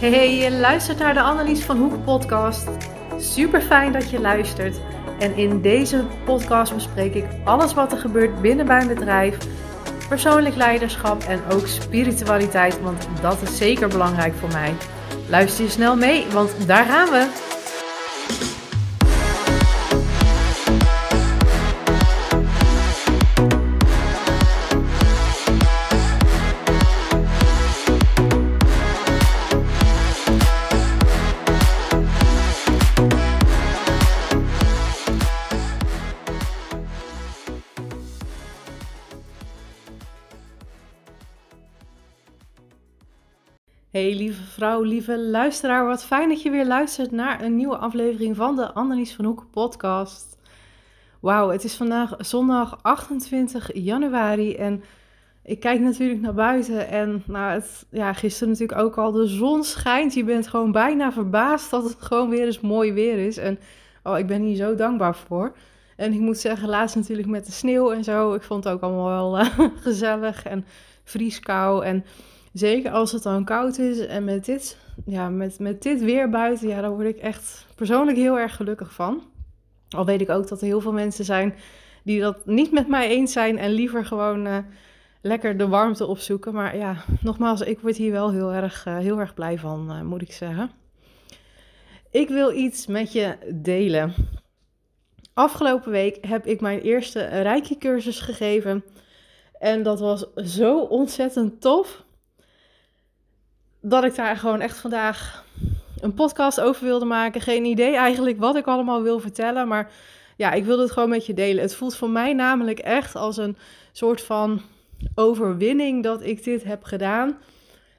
Hey, je luistert naar de Annelies van Hoek podcast. Super fijn dat je luistert. En in deze podcast bespreek ik alles wat er gebeurt binnen mijn bedrijf, persoonlijk leiderschap en ook spiritualiteit, want dat is zeker belangrijk voor mij. Luister je snel mee, want daar gaan we. Hey lieve vrouw, lieve luisteraar, wat fijn dat je weer luistert naar een nieuwe aflevering van de Annelies van Hoek podcast. Wauw, het is vandaag zondag 28 januari en ik kijk natuurlijk naar buiten en nou, het, ja, gisteren natuurlijk ook al, de zon schijnt. Je bent gewoon bijna verbaasd dat het gewoon weer eens mooi weer is en oh, ik ben hier zo dankbaar voor. En ik moet zeggen, laatst natuurlijk met de sneeuw en zo, ik vond het ook allemaal wel uh, gezellig en vrieskou en... Zeker als het dan koud is en met dit, ja, met, met dit weer buiten, ja, daar word ik echt persoonlijk heel erg gelukkig van. Al weet ik ook dat er heel veel mensen zijn die dat niet met mij eens zijn en liever gewoon uh, lekker de warmte opzoeken. Maar ja, nogmaals, ik word hier wel heel erg, uh, heel erg blij van, uh, moet ik zeggen. Ik wil iets met je delen. Afgelopen week heb ik mijn eerste Reiki cursus gegeven. En dat was zo ontzettend tof dat ik daar gewoon echt vandaag een podcast over wilde maken. Geen idee eigenlijk wat ik allemaal wil vertellen, maar ja, ik wilde het gewoon met je delen. Het voelt voor mij namelijk echt als een soort van overwinning dat ik dit heb gedaan.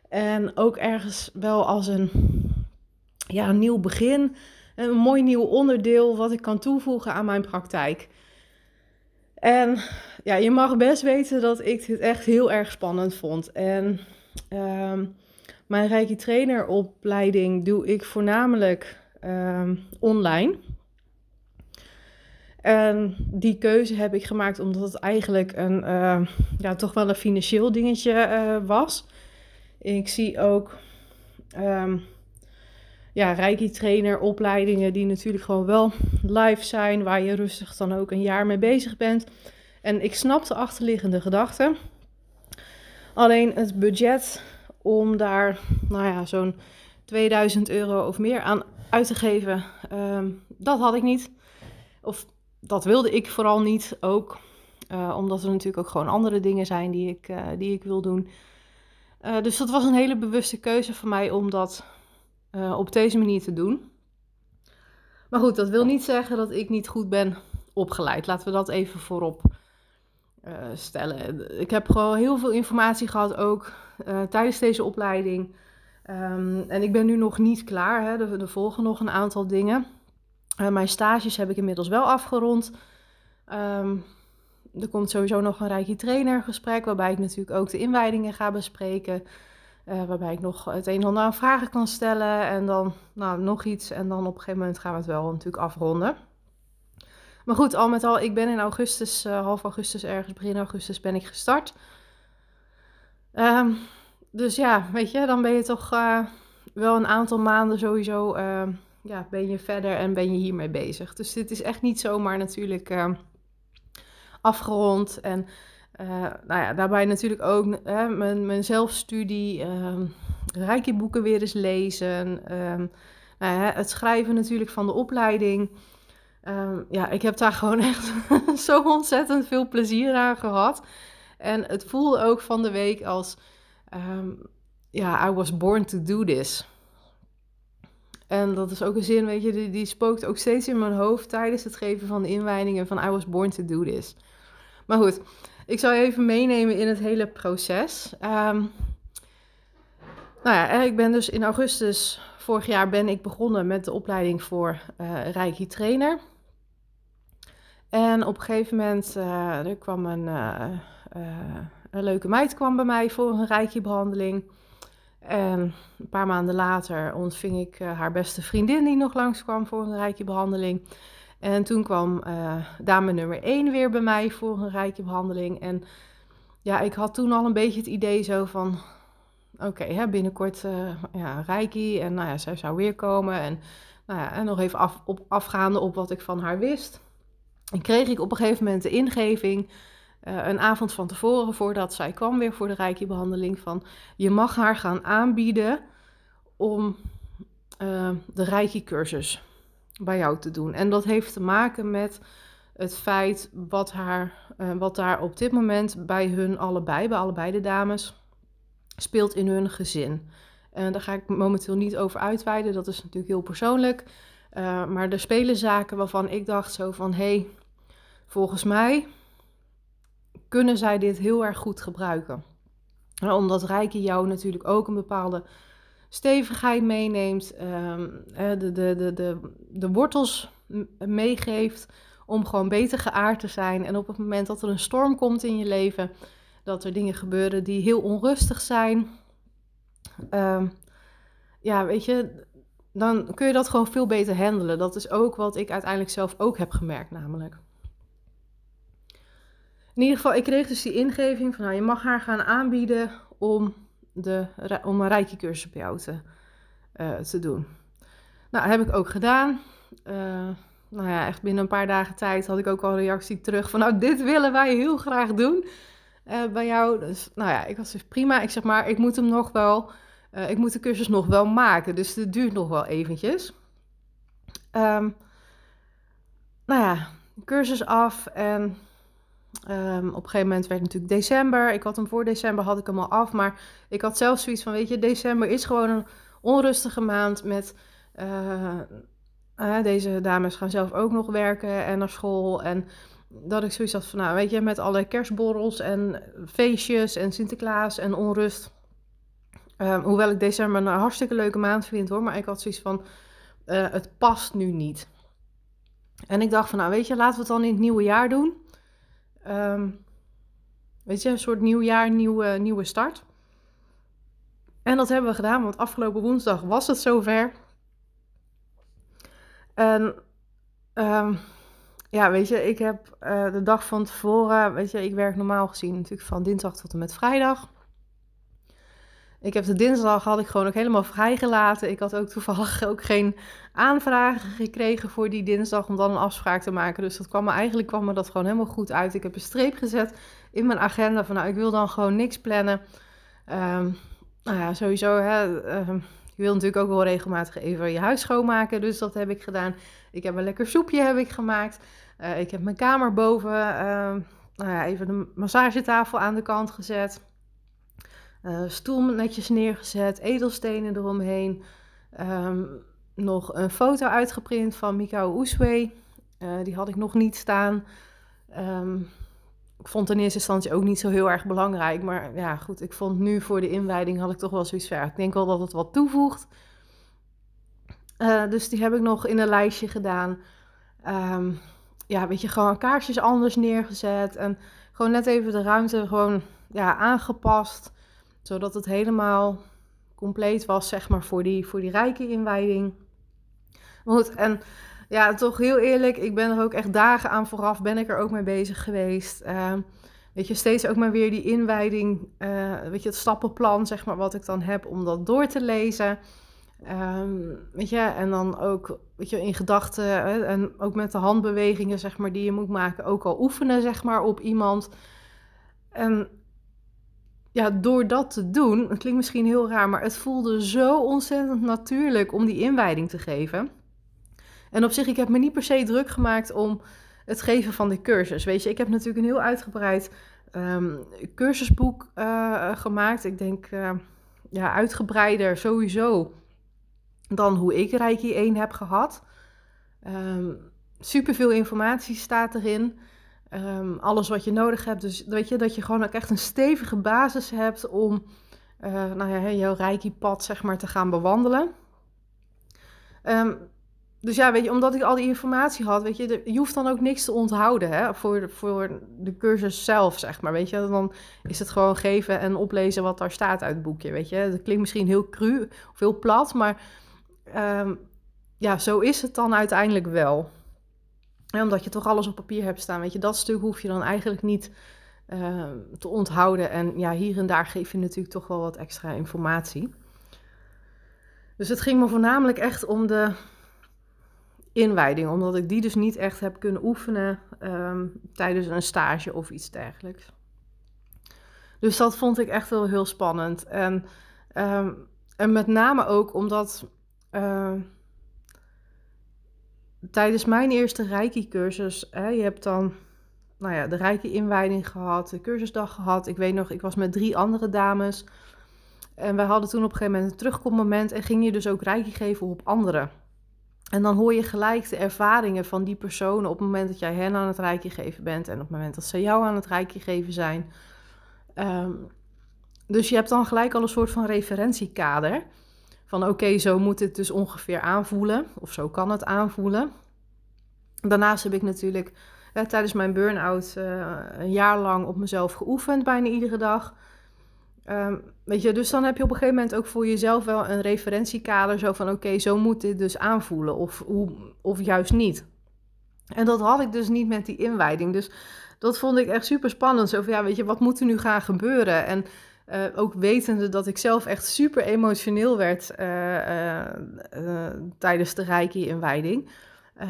En ook ergens wel als een, ja, een nieuw begin. Een mooi nieuw onderdeel wat ik kan toevoegen aan mijn praktijk. En ja, je mag best weten dat ik dit echt heel erg spannend vond. En um, mijn Reiki traineropleiding doe ik voornamelijk ehm, online. En die keuze heb ik gemaakt omdat het eigenlijk een, uh, ja, toch wel een financieel dingetje uh, was. Ik zie ook um, ja, Reiki traineropleidingen die natuurlijk gewoon wel live zijn, waar je rustig dan ook een jaar mee bezig bent. En ik snap de achterliggende gedachte. Alleen het budget om daar, nou ja, zo'n 2000 euro of meer aan uit te geven. Ehm, dat had ik niet. Of dat wilde ik vooral niet ook. Uh, omdat er natuurlijk ook gewoon andere dingen zijn die ik, uh, die ik wil doen. Uh, dus dat was een hele bewuste keuze voor mij om dat op deze manier te doen. Maar goed, dat wil niet zeggen dat ik niet goed ben opgeleid. Laten we dat even voorop stellen. Ik heb gewoon heel veel informatie gehad ook uh, tijdens deze opleiding. Um, en ik ben nu nog niet klaar. Hè. Er, er volgen nog een aantal dingen. Uh, mijn stages heb ik inmiddels wel afgerond. Um, er komt sowieso nog een Reiki trainer gesprek, waarbij ik natuurlijk ook de inwijdingen ga bespreken. Waarbij ik nog het een en ander aan vragen kan stellen. En dan nou, nog iets. En dan op een gegeven moment gaan we het wel natuurlijk afronden. Maar goed, al met al, ik ben in augustus, uh, half augustus ergens, begin augustus ben ik gestart. Um, dus ja, weet je, dan ben je toch uh, wel een aantal maanden sowieso uh, ja, ben je verder en ben je hiermee bezig. Dus dit is echt niet zomaar natuurlijk uh, afgerond. En nou ja, daarbij natuurlijk ook mijn, mijn zelfstudie, rijke boeken weer eens lezen. Um, nou het schrijven natuurlijk van de opleiding. Um, ja, ik heb daar gewoon echt zo ontzettend veel plezier aan gehad. En het voelde ook van de week als, um, ja, I was born to do this. En dat is ook een zin, weet je, die, die spookt ook steeds in mijn hoofd tijdens het geven van de inwijdingen van I was born to do this. Maar goed, ik zal je even meenemen in het hele proces. Um, nou ja, ik ben dus in augustus vorig jaar ben ik begonnen met de opleiding voor uh, Reiki trainer. En op een gegeven moment, uh, er kwam een, uh, uh, een leuke meid kwam bij mij voor een reiki-behandeling. En een paar maanden later ontving ik haar beste vriendin die nog langskwam voor een reiki-behandeling. En toen kwam dame nummer 1 weer bij mij voor een reiki-behandeling. En ja, ik had toen al een beetje het idee zo van... oké, binnenkort uh, ja, Reiki en nou ja, zij zou weer komen. En, nou ja, en nog even af, op, afgaande op wat ik van haar wist. Kreeg ik op een gegeven moment de ingeving, uh, een avond van tevoren, voordat zij kwam weer voor de Reiki-behandeling, van je mag haar gaan aanbieden om uh, de Reiki-cursus bij jou te doen. En dat heeft te maken met het feit wat, haar, uh, wat daar op dit moment bij hun allebei, bij allebei de dames, speelt in hun gezin. En daar ga ik momenteel niet over uitweiden, dat is natuurlijk heel persoonlijk. Maar er spelen zaken waarvan ik dacht zo van, hé, hey, volgens mij kunnen zij dit heel erg goed gebruiken. Omdat Rijke jou natuurlijk ook een bepaalde stevigheid meeneemt, um, de, de, de, de, de wortels meegeeft om gewoon beter geaard te zijn. En op het moment dat er een storm komt in je leven, dat er dingen gebeuren die heel onrustig zijn. Um, ja, weet je, dan kun je dat gewoon veel beter handelen. Dat is ook wat ik uiteindelijk zelf ook heb gemerkt, namelijk. In ieder geval, ik kreeg dus die ingeving van, nou, je mag haar gaan aanbieden om, de, om een rijke cursus bij jou te, uh, te doen. Nou, heb ik ook gedaan. Uh, nou ja, echt binnen een paar dagen tijd had ik ook al reactie terug van, nou, dit willen wij heel graag doen uh, bij jou. Dus, nou ja, ik was dus prima. Ik zeg maar, ik moet hem nog wel, ik moet de cursus nog wel maken, dus het duurt nog wel eventjes. Um, nou ja, cursus af en Um, op een gegeven moment werd het natuurlijk december. Ik had hem voor december had ik hem al af. Maar ik had zelf zoiets van: weet je, december is gewoon een onrustige maand. Met uh, uh, deze dames gaan zelf ook nog werken en naar school. En dat ik zoiets had van: nou, weet je, met alle kerstborrels en feestjes en Sinterklaas en onrust. Um, hoewel ik december een hartstikke leuke maand vind hoor. Maar ik had zoiets van: uh, het past nu niet. En ik dacht van: nou, weet je, laten we het dan in het nieuwe jaar doen. Um, weet je, een soort nieuw jaar, nieuwe, nieuwe start. En dat hebben we gedaan, want afgelopen woensdag was het zover. En um, ja, weet je, ik heb uh, de dag van tevoren, weet je, ik werk normaal gezien natuurlijk van dinsdag tot en met vrijdag. Ik heb de dinsdag had ik gewoon ook helemaal vrijgelaten. Ik had ook toevallig ook geen aanvragen gekregen voor die dinsdag om dan een afspraak te maken. Dus dat kwam me eigenlijk kwam me dat gewoon helemaal goed uit. Ik heb een streep gezet in mijn agenda van nou, ik wil dan gewoon niks plannen. Um, nou ja, sowieso, hè, je wil natuurlijk ook wel regelmatig even je huis schoonmaken. Dus dat heb ik gedaan. Ik heb een lekker soepje heb ik gemaakt. Uh, ik heb mijn kamer boven, uh, nou ja, even de massagetafel aan de kant gezet. Uh, stoel netjes neergezet, edelstenen eromheen. Um, nog een foto uitgeprint van Mikao Oeswee. Uh, die had ik nog niet staan. Um, ik vond in eerste instantie ook niet zo heel erg belangrijk. Maar ja, goed, ik vond nu voor de inwijding had ik toch wel zoiets van... ik denk wel dat het wat toevoegt. Uh, dus die heb ik nog in een lijstje gedaan. Um, ja, weet je, gewoon kaarsjes anders neergezet. En gewoon net even de ruimte gewoon ja, aangepast zodat het helemaal compleet was, zeg maar, voor die, voor die rijke inwijding. Goed, en ja, toch heel eerlijk, ik ben er ook echt dagen aan vooraf, ben ik er ook mee bezig geweest. Uh, weet je, steeds ook maar weer die inwijding, uh, weet je, het stappenplan, zeg maar, wat ik dan heb om dat door te lezen. Um, weet je, en dan ook, weet je, in gedachten en ook met de handbewegingen, zeg maar, die je moet maken, ook al oefenen, zeg maar, op iemand. En ja, door dat te doen, het klinkt misschien heel raar, maar het voelde zo ontzettend natuurlijk om die inwijding te geven. En op zich, ik heb me niet per se druk gemaakt om het geven van de cursus. Weet je, ik heb natuurlijk een heel uitgebreid um, cursusboek uh, gemaakt. Ik denk, uh, ja, uitgebreider sowieso dan hoe ik Reiki 1 heb gehad. Um, ehm, super veel informatie staat erin. Um, alles wat je nodig hebt. Dus weet je, dat je gewoon ook echt een stevige basis hebt om uh, nou ja, jouw reiki-pad zeg maar, te gaan bewandelen. Um, dus ja, weet je, omdat ik al die informatie had, weet je, je hoeft dan ook niks te onthouden hè, voor, voor de cursus zelf, zeg maar. Weet je, dan is het gewoon geven en oplezen wat daar staat uit het boekje, weet je. Dat klinkt misschien heel cru of heel plat, maar um, ja, zo is het dan uiteindelijk wel omdat je toch alles op papier hebt staan. Weet je, dat stuk hoef je dan eigenlijk niet ehm, te onthouden. En ja, hier en daar geef je natuurlijk toch wel wat extra informatie. Dus het ging me voornamelijk echt om de inwijding, omdat ik die dus niet echt heb kunnen oefenen ehm, tijdens een stage of iets dergelijks. Dus dat vond ik echt wel heel spannend. En, ehm, en met name ook omdat tijdens mijn eerste Reiki-cursus, je hebt dan nou ja, de Reiki-inwijding gehad, de cursusdag gehad. Ik weet nog, ik was met drie andere dames. En wij hadden toen op een gegeven moment een terugkommoment en ging je dus ook Reiki geven op anderen. En dan hoor je gelijk de ervaringen van die personen op het moment dat jij hen aan het Reiki geven bent en op het moment dat ze jou aan het Reiki geven zijn. Ehm, dus je hebt dan gelijk al een soort van referentiekader. Van oké, zo moet het dus ongeveer aanvoelen. Of zo kan het aanvoelen. Daarnaast heb ik natuurlijk tijdens mijn burn-out uh, een jaar lang op mezelf geoefend, bijna iedere dag. Ehm, weet je, dus dan heb je op een gegeven moment ook voor jezelf wel een referentiekader. Zo van oké, zo moet dit dus aanvoelen. Of, hoe, of juist niet. En dat had ik dus niet met die inwijding. Dus dat vond ik echt super spannend. Zo van ja, weet je, wat moet er nu gaan gebeuren? En uh, ook wetende dat ik zelf echt super emotioneel werd uh, uh, tijdens de Reiki-inwijding.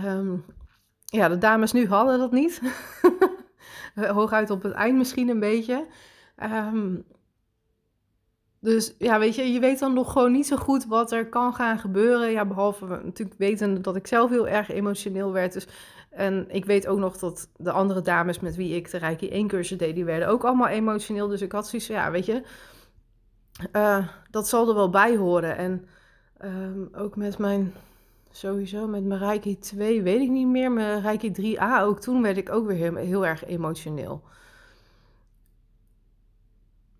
Um, ja, de dames nu hadden dat niet. Hooguit op het eind misschien een beetje. Um, dus ja, weet je, je weet dan nog gewoon niet zo goed wat er kan gaan gebeuren. Ja, behalve natuurlijk wetende dat ik zelf heel erg emotioneel werd. Dus, en ik weet ook nog dat de andere dames met wie ik de Reiki 1 cursus deed, die werden ook allemaal emotioneel. Dus ik had zoiets ja, weet je, uh, dat zal er wel bij horen. En um, ook met mijn, sowieso met mijn Reiki 2, weet ik niet meer. Mijn Reiki 3a, ook toen werd ik ook weer heel, erg emotioneel.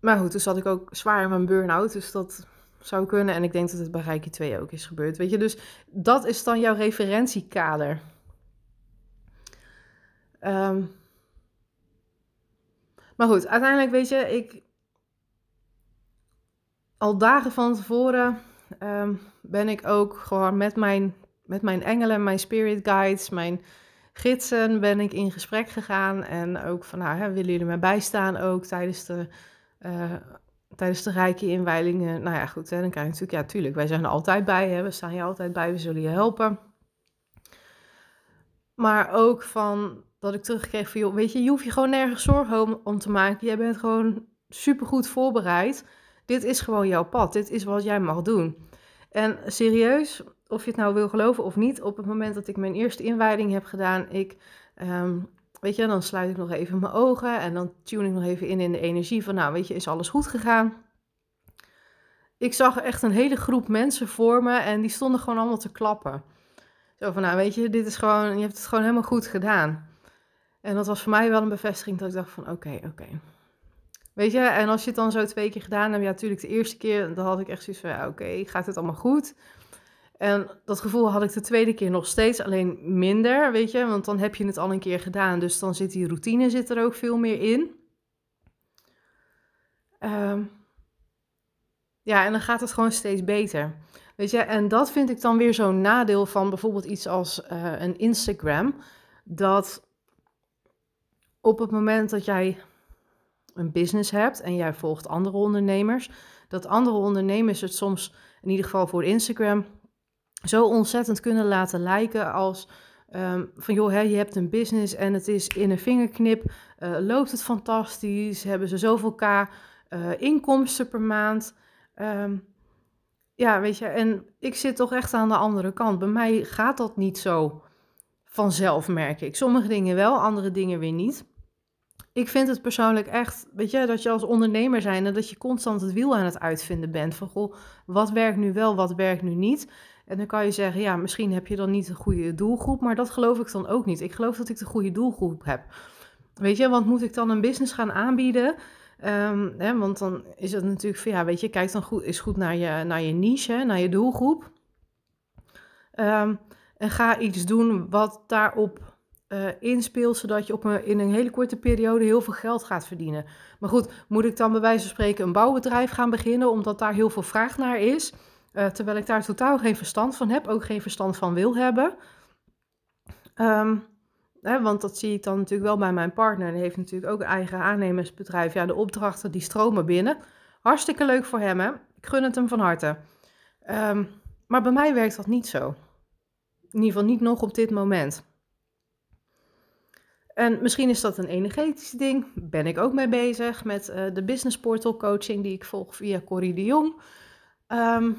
Maar goed, toen zat ik ook zwaar in mijn burn-out, dus dat zou kunnen. En ik denk dat het bij Reiki 2 ook is gebeurd, weet je. Dus dat is dan jouw referentiekader. Um, maar goed, uiteindelijk weet je, ik... Al dagen van tevoren um, ben ik ook gewoon met mijn, met mijn engelen, mijn spirit guides, mijn gidsen ben ik in gesprek gegaan. En ook van, nou, hè, willen jullie mij bijstaan ook tijdens de uh, tijdens de rijke inwijdingen. Nou ja, goed, hè, dan krijg je natuurlijk, ja, tuurlijk, wij zijn er altijd bij, hè, we staan je altijd bij, we zullen je helpen. Maar ook van dat ik terugkreeg van, joh, weet je, je hoeft je gewoon nergens zorgen om, te maken. Jij bent gewoon supergoed voorbereid. Dit is gewoon jouw pad. Dit is wat jij mag doen. En serieus, of je het nou wil geloven of niet, op het moment dat ik mijn eerste inwijding heb gedaan, ik um, Weet je, dan sluit ik nog even mijn ogen en dan tune ik nog even in in de energie van, nou, weet je, is alles goed gegaan? Ik zag echt een hele groep mensen voor me en die stonden gewoon allemaal te klappen. Zo van, nou, weet je, dit is gewoon, je hebt het gewoon helemaal goed gedaan. En dat was voor mij wel een bevestiging dat ik dacht van, oké, oké. Weet je, en als je het dan zo twee keer gedaan hebt, ja, natuurlijk de eerste keer, dan had ik echt zoiets van, oké, gaat het allemaal goed? En dat gevoel had ik de tweede keer nog steeds, alleen minder, weet je, want dan heb je het al een keer gedaan, dus dan zit die routine zit er ook veel meer in. Um, ja, en dan gaat het gewoon steeds beter. Weet je, en dat vind ik dan weer zo'n nadeel van bijvoorbeeld iets als uh, een Instagram. Dat op het moment dat jij een business hebt en jij volgt andere ondernemers, dat andere ondernemers het soms, in ieder geval voor Instagram, zo ontzettend kunnen laten lijken als um, van joh, hè, je hebt een business en het is in een vingerknip, uh, loopt het fantastisch, hebben ze zoveel k uh, inkomsten per maand. Um, ja, weet je, en ik zit toch echt aan de andere kant. Bij mij gaat dat niet zo vanzelf, merk ik. Sommige dingen wel, andere dingen weer niet. Ik vind het persoonlijk echt, weet je, dat je als ondernemer zijn en dat je constant het wiel aan het uitvinden bent. Van goh, wat werkt nu wel, wat werkt nu niet. En dan kan je zeggen, ja, misschien heb je dan niet de goede doelgroep, maar dat geloof ik dan ook niet. Ik geloof dat ik de goede doelgroep heb. Weet je, want moet ik dan een business gaan aanbieden? Um, hè, want dan is het natuurlijk van, ja, weet je, kijk dan goed, is goed naar je, naar je niche, naar je doelgroep. Um, en ga iets doen wat daarop uh, zodat je op een, in een hele korte periode heel veel geld gaat verdienen. Maar goed, moet ik dan bij wijze van spreken een bouwbedrijf gaan beginnen, omdat daar heel veel vraag naar is? Uh, terwijl ik daar totaal geen verstand van heb, ook geen verstand van wil hebben. Um, Hè, want dat zie ik dan natuurlijk wel bij mijn partner. Die heeft natuurlijk ook een eigen aannemersbedrijf. Ja, de opdrachten die stromen binnen. Hartstikke leuk voor hem, hè? Ik gun het hem van harte. Ehm, maar bij mij werkt dat niet zo. In ieder geval niet nog op dit moment. En misschien is dat een energetisch ding. Ben ik ook mee bezig met uh, de business portal coaching die ik volg via Corrie de Jong. Um,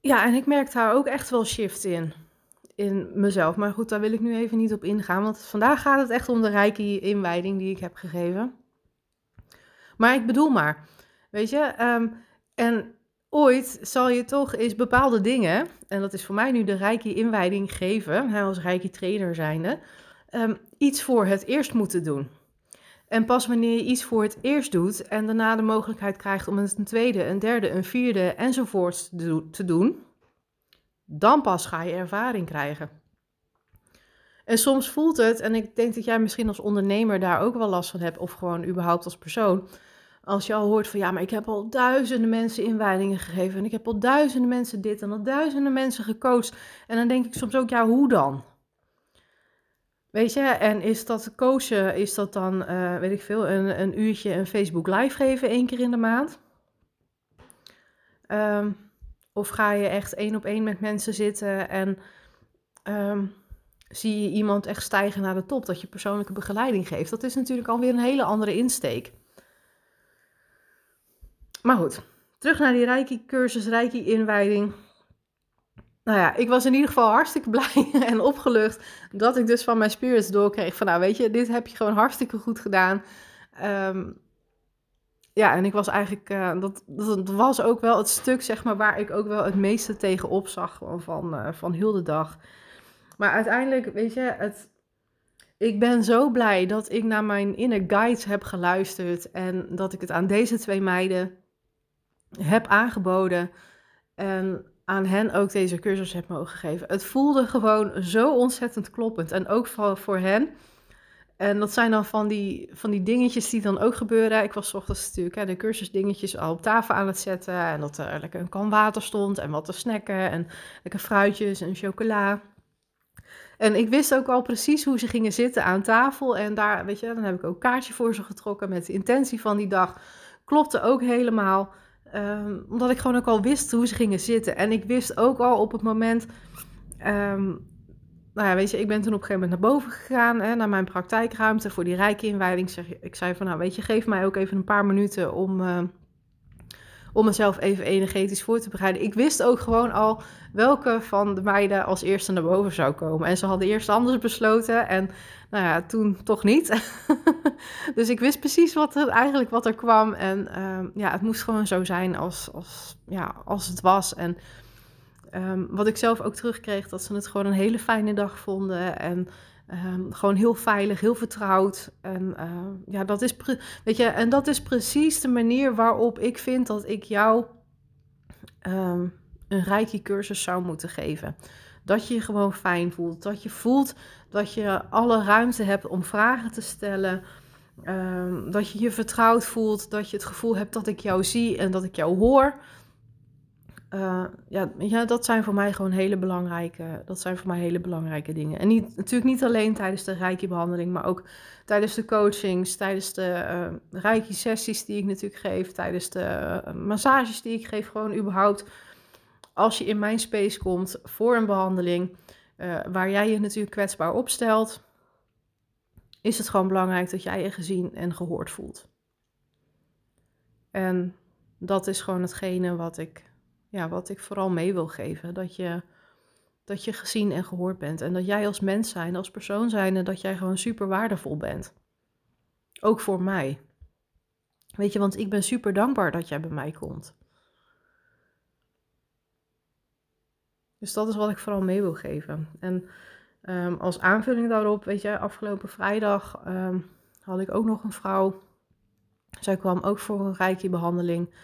ja, en ik merk daar ook echt wel shift in. In mezelf. Maar goed, daar wil ik nu even niet op ingaan. Want vandaag gaat het echt om de rijke inwijding die ik heb gegeven. Maar ik bedoel maar. Weet je, um, en ooit zal je toch eens bepaalde dingen, en dat is voor mij nu de rijke inwijding geven, als rijke trainer zijnde, um, iets voor het eerst moeten doen. En pas wanneer je iets voor het eerst doet en daarna de mogelijkheid krijgt om het een tweede, een derde, een vierde enzovoort te doen, dan pas ga je ervaring krijgen. En soms voelt het, en ik denk dat jij misschien als ondernemer daar ook wel last van hebt, of gewoon überhaupt als persoon, als je al hoort van ja, maar ik heb al duizenden mensen inwijdingen gegeven en ik heb al duizenden mensen dit en al duizenden mensen gecoacht. En dan denk ik soms ook, ja, hoe dan? Weet je, en is dat coachen, is dat dan, uh, weet ik veel, een, een uurtje een Facebook live geven één keer in de maand? Um, of ga je echt één op één met mensen zitten en um, zie je iemand echt stijgen naar de top, dat je persoonlijke begeleiding geeft? Dat is natuurlijk alweer een hele andere insteek. Maar goed, terug naar die Reiki-cursus, Reiki-inwijding. Nou ja, ik was in ieder geval hartstikke blij en opgelucht dat ik dus van mijn spirits doorkreeg van, nou weet je, dit heb je gewoon hartstikke goed gedaan. Um, ja, en ik was eigenlijk, uh, dat, dat was ook wel het stuk, zeg maar, waar ik ook wel het meeste tegen zag van, uh, van heel de dag. Maar uiteindelijk, weet je, het, ik ben zo blij dat ik naar mijn inner guides heb geluisterd en dat ik het aan deze twee meiden heb aangeboden en aan hen ook deze cursus heb mogen geven. Het voelde gewoon zo ontzettend kloppend. En ook voor, voor hen. En dat zijn dan van die, van die dingetjes die dan ook gebeuren. Ik was ochtends natuurlijk hè, de cursusdingetjes al op tafel aan het zetten. En dat er lekker een kan water stond en wat te snacken. En lekker fruitjes en chocola. En ik wist ook al precies hoe ze gingen zitten aan tafel. En daar, weet je, dan heb ik ook kaartje voor ze getrokken met de intentie van die dag. Klopte ook helemaal. Um, omdat ik gewoon ook al wist hoe ze gingen zitten. En ik wist ook al op het moment. Um, nou ja, weet je, ik ben toen op een gegeven moment naar boven gegaan, hè, naar mijn praktijkruimte voor die rijke inwijding. Ik zei van, nou weet je, geef mij ook even een paar minuten om, uh, om mezelf even energetisch voor te bereiden. Ik wist ook gewoon al welke van de meiden als eerste naar boven zou komen. En ze hadden eerst anders besloten en nou ja, toen toch niet. dus ik wist precies wat er, eigenlijk wat er kwam. En uh, ja, het moest gewoon zo zijn als, als, ja, als het was. En um, wat ik zelf ook terugkreeg, dat ze het gewoon een hele fijne dag vonden. En um, gewoon heel veilig, heel vertrouwd. En uh, ja, dat is, weet je, en dat is precies de manier waarop ik vind dat ik jou um, een rijke cursus zou moeten geven. Dat je je gewoon fijn voelt. Dat je voelt dat je alle ruimte hebt om vragen te stellen. Um, dat je je vertrouwd voelt. Dat je het gevoel hebt dat ik jou zie en dat ik jou hoor. Uh, ja, dat zijn voor mij gewoon hele belangrijke, dat zijn voor mij hele belangrijke dingen. En niet, natuurlijk niet alleen tijdens de Reiki-behandeling, maar ook tijdens de coachings, tijdens de uh, Reiki-sessies die ik natuurlijk geef, tijdens de uh, massages die ik geef, gewoon überhaupt. Als je in mijn space komt voor een behandeling, waar jij je natuurlijk kwetsbaar opstelt, is het gewoon belangrijk dat jij je gezien en gehoord voelt. En dat is gewoon hetgene wat ik ja, wat ik vooral mee wil geven. Dat je, dat je gezien en gehoord bent. En dat jij als mens zijn, als persoon zijn, en dat jij gewoon super waardevol bent. Ook voor mij. Weet je, want ik ben super dankbaar dat jij bij mij komt. Dus dat is wat ik vooral mee wil geven. En um, als aanvulling daarop, weet je, afgelopen vrijdag um, had ik ook nog een vrouw. Zij kwam ook voor een rijke behandeling.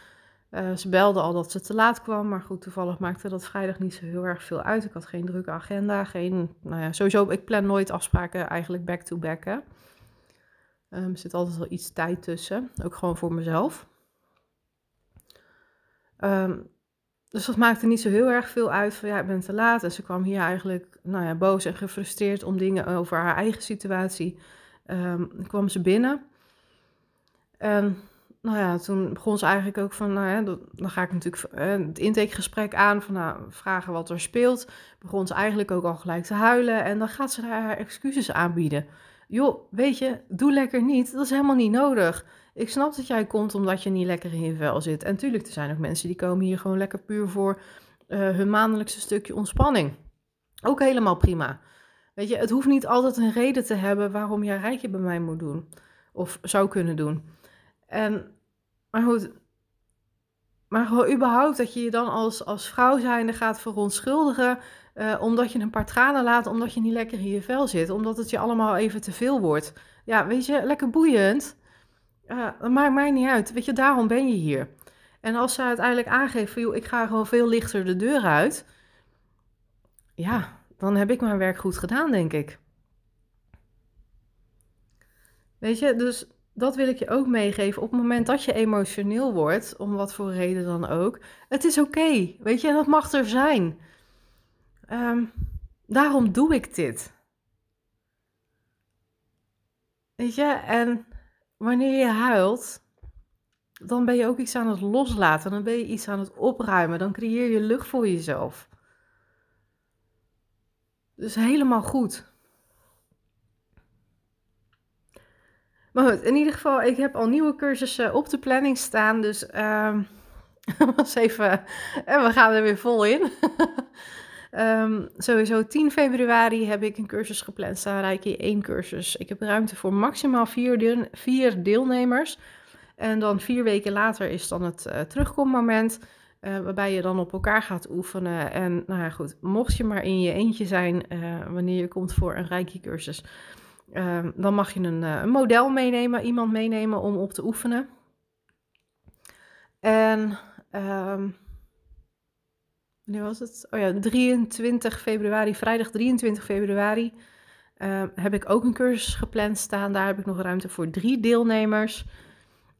Uh, ze belde al dat ze te laat kwam, maar goed, toevallig maakte dat vrijdag niet zo heel erg veel uit. Ik had geen drukke agenda, geen, nou ja, sowieso, ik plan nooit afspraken eigenlijk back-to-back. Um, er zit altijd wel iets tijd tussen, ook gewoon voor mezelf. Um, dus dat maakte niet zo heel erg veel uit van ja, ik ben te laat. En ze kwam hier eigenlijk nou ja, boos en gefrustreerd om dingen over haar eigen situatie. Um, kwam ze binnen. En nou ja, toen begon ze eigenlijk ook van, nou ja, dan ga ik natuurlijk uh, het intakegesprek aan, van nou, vragen wat er speelt. Begon ze eigenlijk ook al gelijk te huilen en dan gaat ze haar excuses aanbieden. Joh, weet je, doe lekker niet, dat is helemaal niet nodig. Ik snap dat jij komt omdat je niet lekker in je vel zit. En tuurlijk, er zijn ook mensen die komen hier gewoon lekker puur voor uh, hun maandelijkse stukje ontspanning. Ook helemaal prima. Weet je, het hoeft niet altijd een reden te hebben waarom jij rijtje bij mij moet doen. Of zou kunnen doen. En, maar goed, maar gewoon überhaupt dat je je dan als, als vrouw zijnde gaat verontschuldigen. Uh, omdat je een paar tranen laat, omdat je niet lekker in je vel zit. Omdat het je allemaal even te veel wordt. Ja, weet je, lekker boeiend. Uh, maakt mij niet uit. Weet je, daarom ben je hier. En als ze uiteindelijk aangeeft van, joh, ik ga gewoon veel lichter de deur uit. Ja, dan heb ik mijn werk goed gedaan, denk ik. Weet je, dus dat wil ik je ook meegeven. Op het moment dat je emotioneel wordt, om wat voor reden dan ook, het is oké. weet je, dat mag er zijn. Um, daarom doe ik dit. Weet je, en wanneer je huilt, dan ben je ook iets aan het loslaten. Dan ben je iets aan het opruimen. Dan creëer je lucht voor jezelf. Dus helemaal goed. Maar goed, in ieder geval, ik heb al nieuwe cursussen op de planning staan. Dus um, was even. En we gaan er weer vol in. um, sowieso 10 februari heb ik een cursus gepland staan. Reiki één cursus. Ik heb ruimte voor maximaal vier, vier deelnemers. En dan vier weken later is dan het uh, terugkommoment. Uh, waarbij je dan op elkaar gaat oefenen. En nou ja, goed, mocht je maar in je eentje zijn uh, wanneer je komt voor een Reiki-cursus, uh, dan mag je een, een, model meenemen, iemand meenemen om op te oefenen. En um, wanneer was het? Oh ja, 23 februari, vrijdag 23 februari, ehm, heb ik ook een cursus gepland staan. Daar heb ik nog ruimte voor drie deelnemers.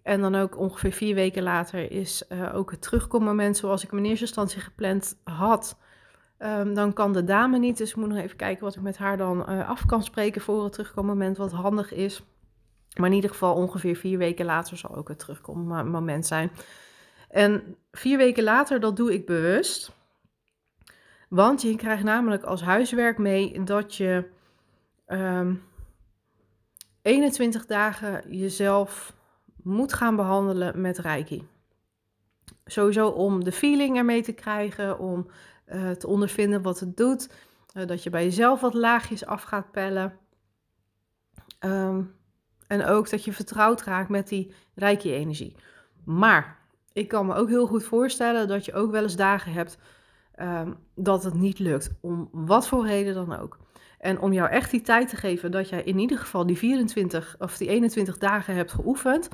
En dan ook ongeveer vier weken later is uh, ook het terugkommoment zoals ik hem in eerste instantie gepland had. Um, dan kan de dame niet, dus ik moet nog even kijken wat ik met haar dan uh, af kan spreken voor het terugkommoment, wat handig is. Maar in ieder geval ongeveer vier weken later zal ook het terugkommoment zijn. En vier weken later, dat doe ik bewust. Want je krijgt namelijk als huiswerk mee dat je um, 21 dagen jezelf moet gaan behandelen met Reiki. Sowieso om de feeling ermee te krijgen, om uh, te ondervinden wat het doet. Uh, dat je bij jezelf wat laagjes af gaat pellen. Um, en ook dat je vertrouwd raakt met die Reiki-energie. Maar ik kan me ook heel goed voorstellen dat je ook wel eens dagen hebt um, dat het niet lukt. Om wat voor reden dan ook. En om jou echt die tijd te geven dat jij in ieder geval die 24 of die 21 dagen hebt geoefend,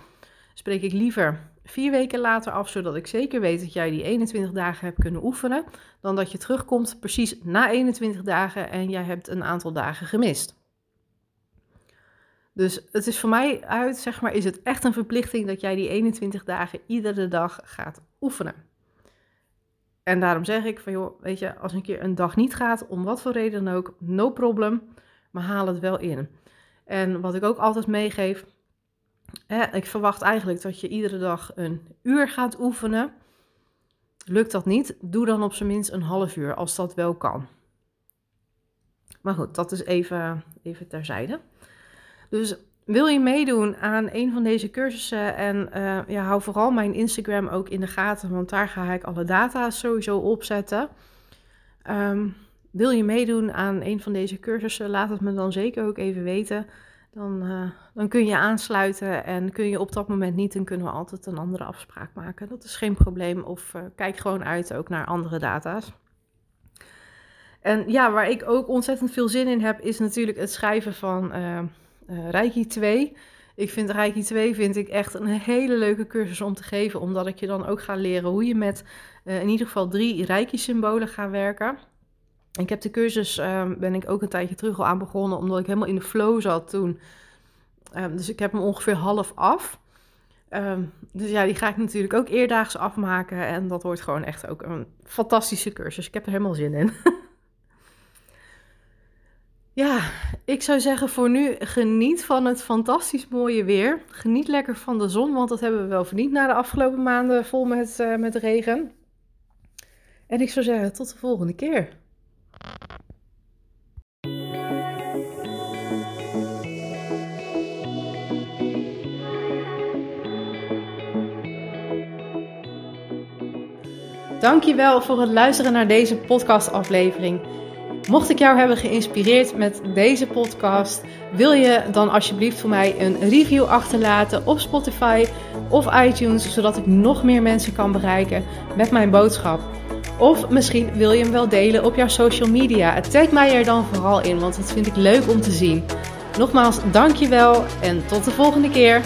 spreek ik liever vier weken later af, zodat ik zeker weet dat jij die 21 dagen hebt kunnen oefenen, dan dat je terugkomt precies na 21 dagen en jij hebt een aantal dagen gemist. Dus het is voor mij uit, zeg maar, is het echt een verplichting dat jij die 21 dagen iedere dag gaat oefenen. En daarom zeg ik van, joh, weet je, als een keer een dag niet gaat, om wat voor reden dan ook, no problem, maar haal het wel in. En wat ik ook altijd meegeef, ik verwacht eigenlijk dat je iedere dag een uur gaat oefenen. Lukt dat niet, doe dan op zijn minst een half uur, als dat wel kan. Maar goed, dat is even, even terzijde. Dus wil je meedoen aan een van deze cursussen en uh, ja, hou vooral mijn Instagram ook in de gaten, want daar ga ik alle data sowieso opzetten. Um, wil je meedoen aan een van deze cursussen, laat het me dan zeker ook even weten. Dan, uh, dan kun je aansluiten en kun je op dat moment niet, dan kunnen we altijd een andere afspraak maken. Dat is geen probleem. Of uh, kijk gewoon uit ook naar andere data's. En ja, waar ik ook ontzettend veel zin in heb, is natuurlijk het schrijven van uh, Reiki 2. Ik vind Reiki 2 vind ik echt een hele leuke cursus om te geven, omdat ik je dan ook ga leren hoe je met in ieder geval drie Reiki-symbolen gaat werken. Ik heb de cursus, um, ben ik ook een tijdje terug al aan begonnen, omdat ik helemaal in de flow zat toen. Um, dus ik heb hem ongeveer half af. Ehm, dus ja, die ga ik natuurlijk ook eerdaags afmaken. En dat wordt gewoon echt ook een fantastische cursus. Ik heb er helemaal zin in. ja, ik zou zeggen voor nu geniet van het fantastisch mooie weer. Geniet lekker van de zon, want dat hebben we wel verdiend na de afgelopen maanden vol met, uh, met regen. En ik zou zeggen tot de volgende keer. Dankjewel voor het luisteren naar deze podcastaflevering. Mocht ik jou hebben geïnspireerd met deze podcast, wil je dan alsjeblieft voor mij een review achterlaten op Spotify of iTunes, zodat ik nog meer mensen kan bereiken met mijn boodschap. Of misschien wil je hem wel delen op jouw social media. Tag mij er dan vooral in, want dat vind ik leuk om te zien. Nogmaals, dankjewel en tot de volgende keer.